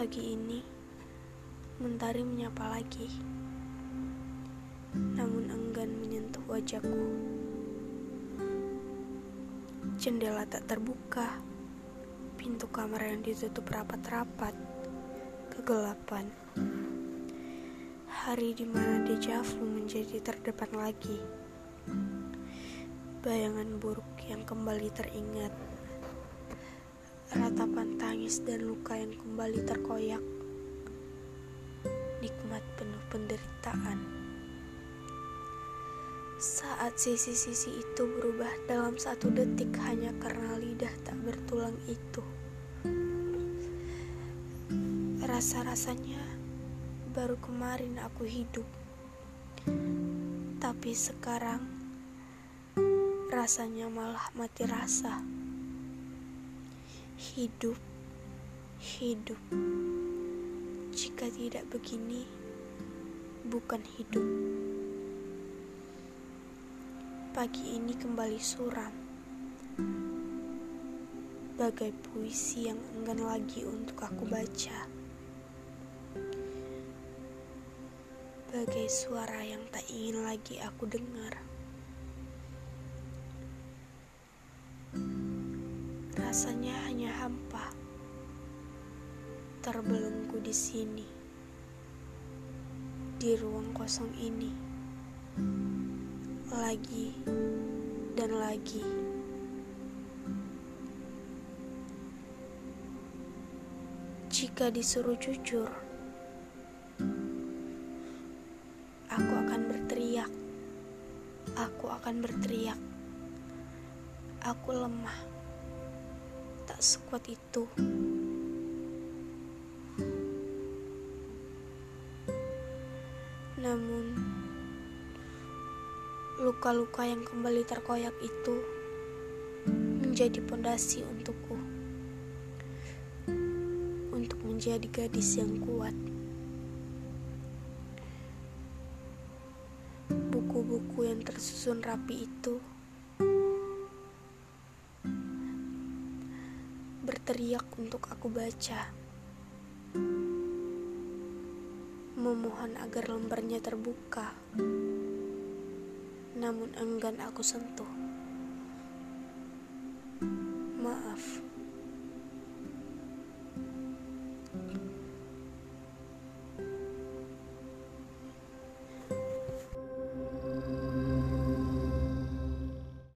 Pagi ini, mentari menyapa lagi, namun enggan menyentuh wajahku. Jendela tak terbuka, pintu kamar yang ditutup rapat-rapat, kegelapan. Hari di mana dejavu menjadi terdepan lagi. Bayangan buruk yang kembali teringat ratapan tangis dan luka yang kembali terkoyak, nikmat penuh penderitaan. Saat sisi-sisi itu berubah dalam satu detik hanya karena lidah tak bertulang itu. Rasa-rasanya baru kemarin aku hidup, tapi sekarang rasanya malah mati rasa hidup, hidup. Jika tidak begini, bukan hidup. Pagi ini kembali suram, bagai puisi yang enggan lagi untuk aku baca, bagai suara yang tak ingin lagi aku dengar. Rasanya hanya hampa, terbelenggu di sini, di ruang kosong ini, lagi dan lagi. Jika disuruh jujur, aku akan berteriak. Aku akan berteriak. Aku lemah tak sekuat itu. Namun, luka-luka yang kembali terkoyak itu menjadi pondasi untukku untuk menjadi gadis yang kuat. Buku-buku yang tersusun rapi itu berteriak untuk aku baca. Memohon agar lembarnya terbuka. Namun enggan aku sentuh. Maaf.